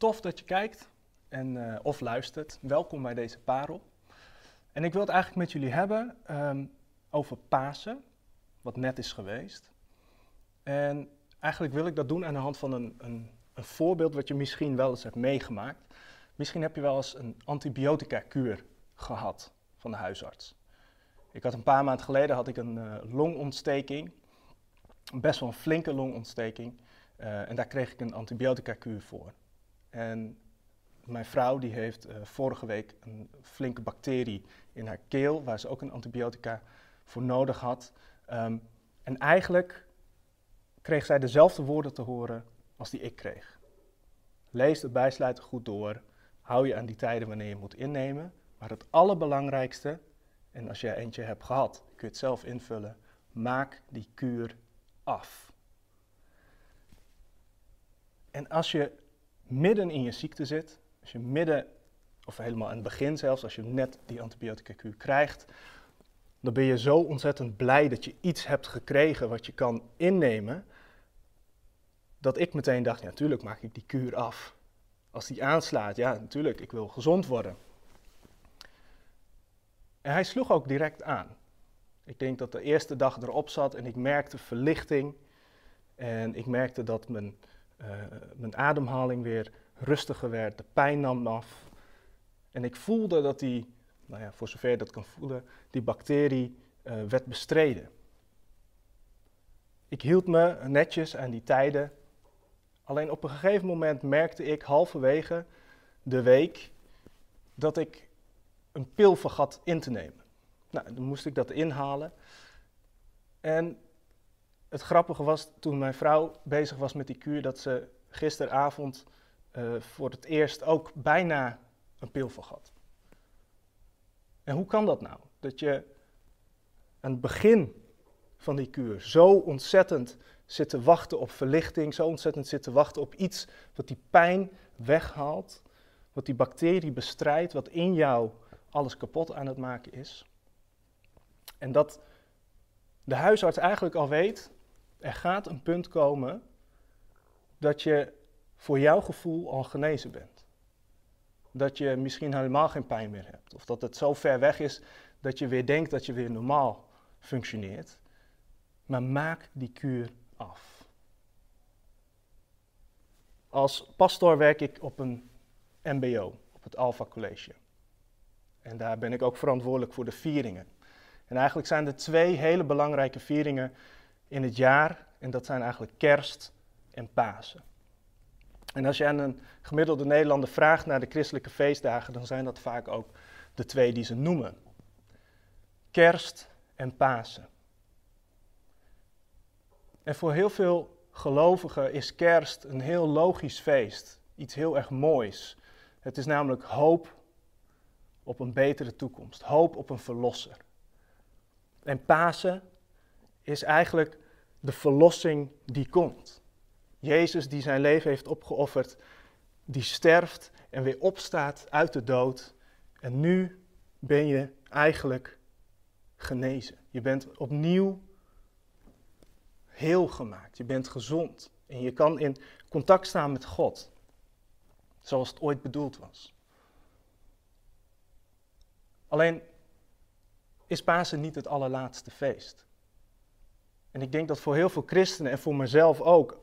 Tof dat je kijkt en, eh, of luistert. Welkom bij deze parel. En ik wil het eigenlijk met jullie hebben ehm, over Pasen, wat net is geweest. En eigenlijk wil ik dat doen aan de hand van een, een, een voorbeeld wat je misschien wel eens hebt meegemaakt. Misschien heb je wel eens een antibiotica-kuur gehad van de huisarts. Ik had een paar maanden geleden had ik een uh, longontsteking, best wel een flinke longontsteking. Uh, en daar kreeg ik een antibiotica-kuur voor. En mijn vrouw die heeft uh, vorige week een flinke bacterie in haar keel, waar ze ook een antibiotica voor nodig had. Um, en eigenlijk kreeg zij dezelfde woorden te horen als die ik kreeg. Lees het bijsluiten goed door. Hou je aan die tijden wanneer je moet innemen. Maar het allerbelangrijkste, en als je eentje hebt gehad, kun je het zelf invullen. Maak die kuur af. En als je midden in je ziekte zit, als je midden, of helemaal aan het begin zelfs, als je net die antibiotica-kuur krijgt, dan ben je zo ontzettend blij dat je iets hebt gekregen wat je kan innemen, dat ik meteen dacht, ja, natuurlijk maak ik die kuur af. Als die aanslaat, ja, natuurlijk, ik wil gezond worden. En hij sloeg ook direct aan. Ik denk dat de eerste dag erop zat en ik merkte verlichting. En ik merkte dat mijn, uh, mijn ademhaling weer rustiger werd, de pijn nam af. En ik voelde dat die, nou ja, voor zover je dat kan voelen, die bacterie uh, werd bestreden. Ik hield me netjes aan die tijden. Alleen op een gegeven moment merkte ik halverwege de week dat ik een pil vergat in te nemen. Nou, dan moest ik dat inhalen. En het grappige was, toen mijn vrouw bezig was met die kuur, dat ze gisteravond uh, voor het eerst ook bijna een pil vergat. En hoe kan dat nou? Dat je aan het begin van die kuur zo ontzettend zit te wachten op verlichting, zo ontzettend zit te wachten op iets wat die pijn weghaalt, wat die bacterie bestrijdt, wat in jou alles kapot aan het maken is. En dat de huisarts eigenlijk al weet, er gaat een punt komen dat je voor jouw gevoel al genezen bent. Dat je misschien helemaal geen pijn meer hebt. Of dat het zo ver weg is dat je weer denkt dat je weer normaal functioneert. Maar maak die kuur af. Als pastor werk ik op een MBO, op het Alpha College. En daar ben ik ook verantwoordelijk voor de vieringen. En eigenlijk zijn er twee hele belangrijke vieringen in het jaar. En dat zijn eigenlijk kerst en Pasen. En als je aan een gemiddelde Nederlander vraagt naar de christelijke feestdagen, dan zijn dat vaak ook de twee die ze noemen. Kerst en Pasen. En voor heel veel gelovigen is kerst een heel logisch feest, iets heel erg moois. Het is namelijk hoop op een betere toekomst, hoop op een verlosser. En Pasen is eigenlijk de verlossing die komt. Jezus die zijn leven heeft opgeofferd, die sterft en weer opstaat uit de dood. En nu ben je eigenlijk genezen. Je bent opnieuw heel gemaakt. Je bent gezond. En je kan in contact staan met God. Zoals het ooit bedoeld was. Alleen is Pasen niet het allerlaatste feest. En ik denk dat voor heel veel christenen en voor mezelf ook,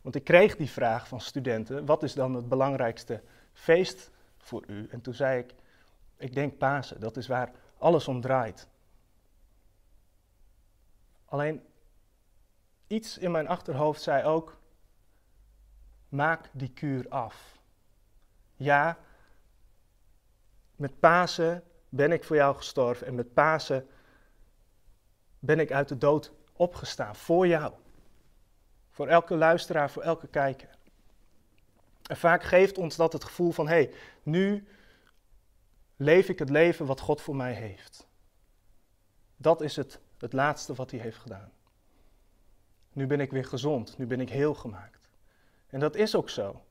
want ik kreeg die vraag van studenten, wat is dan het belangrijkste feest voor u? En toen zei ik, ik denk Pasen, dat is waar alles om draait. Alleen iets in mijn achterhoofd zei ook, maak die kuur af. Ja, met Pasen ben ik voor jou gestorven en met Pasen ben ik uit de dood opgestaan voor jou. Voor elke luisteraar, voor elke kijker. En vaak geeft ons dat het gevoel van, hé, hey, nu leef ik het leven wat God voor mij heeft. Dat is het, het laatste wat hij heeft gedaan. Nu ben ik weer gezond, nu ben ik heel gemaakt. En dat is ook zo.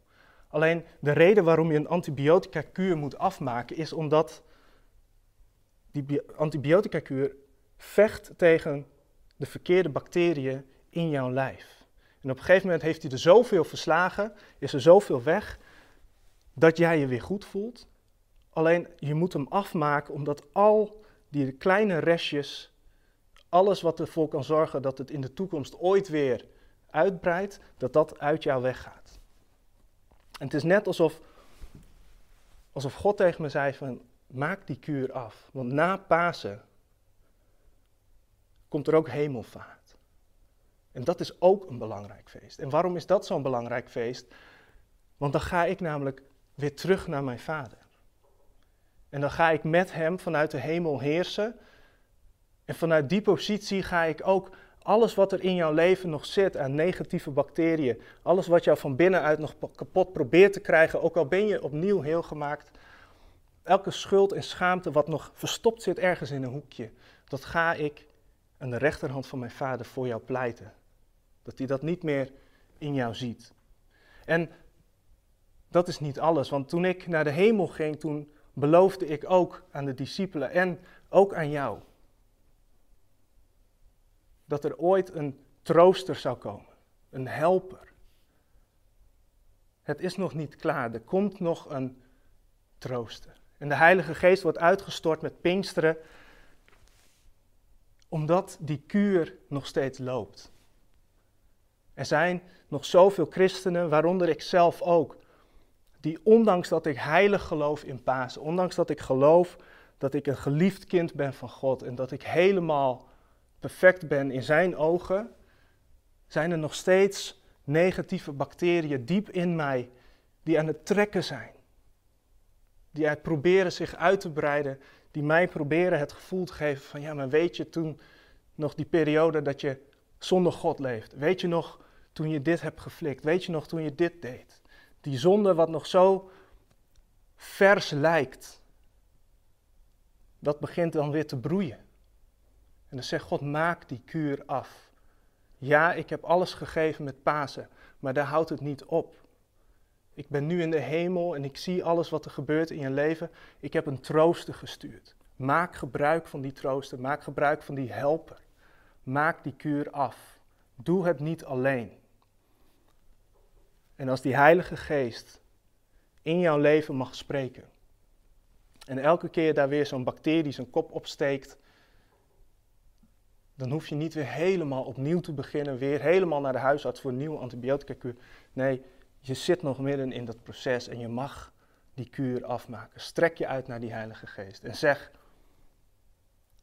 Alleen de reden waarom je een antibiotica-kuur moet afmaken is omdat die antibiotica-kuur vecht tegen de verkeerde bacteriën in jouw lijf. En op een gegeven moment heeft hij er zoveel verslagen, is er zoveel weg, dat jij je weer goed voelt. Alleen je moet hem afmaken omdat al die kleine restjes, alles wat ervoor kan zorgen dat het in de toekomst ooit weer uitbreidt, dat dat uit jou weggaat. En het is net alsof, alsof God tegen me zei van maak die kuur af. Want na Pasen komt er ook hemelvaart. En dat is ook een belangrijk feest. En waarom is dat zo'n belangrijk feest? Want dan ga ik namelijk weer terug naar mijn vader. En dan ga ik met hem vanuit de hemel heersen. En vanuit die positie ga ik ook alles wat er in jouw leven nog zit aan negatieve bacteriën, alles wat jou van binnenuit nog kapot probeert te krijgen, ook al ben je opnieuw heel gemaakt, elke schuld en schaamte wat nog verstopt zit ergens in een hoekje, dat ga ik aan de rechterhand van mijn vader voor jou pleiten. Dat hij dat niet meer in jou ziet. En dat is niet alles, want toen ik naar de hemel ging, toen beloofde ik ook aan de discipelen en ook aan jou. Dat er ooit een trooster zou komen, een helper. Het is nog niet klaar, er komt nog een trooster. En de Heilige Geest wordt uitgestort met Pinksteren, omdat die kuur nog steeds loopt. Er zijn nog zoveel christenen, waaronder ik zelf ook, die ondanks dat ik heilig geloof in Pasen, ondanks dat ik geloof dat ik een geliefd kind ben van God en dat ik helemaal perfect ben in zijn ogen, zijn er nog steeds negatieve bacteriën diep in mij die aan het trekken zijn. Die proberen zich uit te breiden, die mij proberen het gevoel te geven van ja, maar weet je toen nog die periode dat je zonder God leeft? Weet je nog toen je dit hebt geflikt? Weet je nog toen je dit deed? Die zonde wat nog zo vers lijkt, dat begint dan weer te broeien. En dan zegt God, maak die kuur af. Ja, ik heb alles gegeven met Pasen, maar daar houdt het niet op. Ik ben nu in de hemel en ik zie alles wat er gebeurt in je leven. Ik heb een trooster gestuurd. Maak gebruik van die trooster, maak gebruik van die helper. Maak die kuur af. Doe het niet alleen. En als die Heilige Geest in jouw leven mag spreken. En elke keer daar weer zo'n bacterie zijn kop opsteekt. Dan hoef je niet weer helemaal opnieuw te beginnen. Weer helemaal naar de huisarts voor een nieuwe antibiotica kuur. Nee, je zit nog midden in dat proces en je mag die kuur afmaken. Strek je uit naar die Heilige Geest en zeg: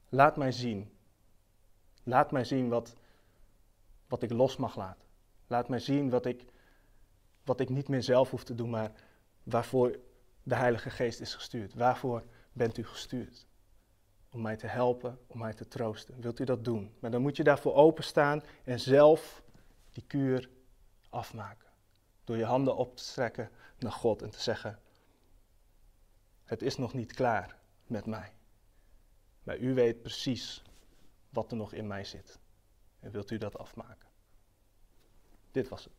Laat mij zien. Laat mij zien wat, wat ik los mag laten. Laat mij zien wat ik wat ik niet meer zelf hoef te doen, maar waarvoor de Heilige Geest is gestuurd. Waarvoor bent u gestuurd? Om mij te helpen, om mij te troosten. Wilt u dat doen? Maar dan moet je daarvoor openstaan en zelf die kuur afmaken. Door je handen op te strekken naar God en te zeggen: Het is nog niet klaar met mij. Maar u weet precies wat er nog in mij zit. En wilt u dat afmaken? Dit was het.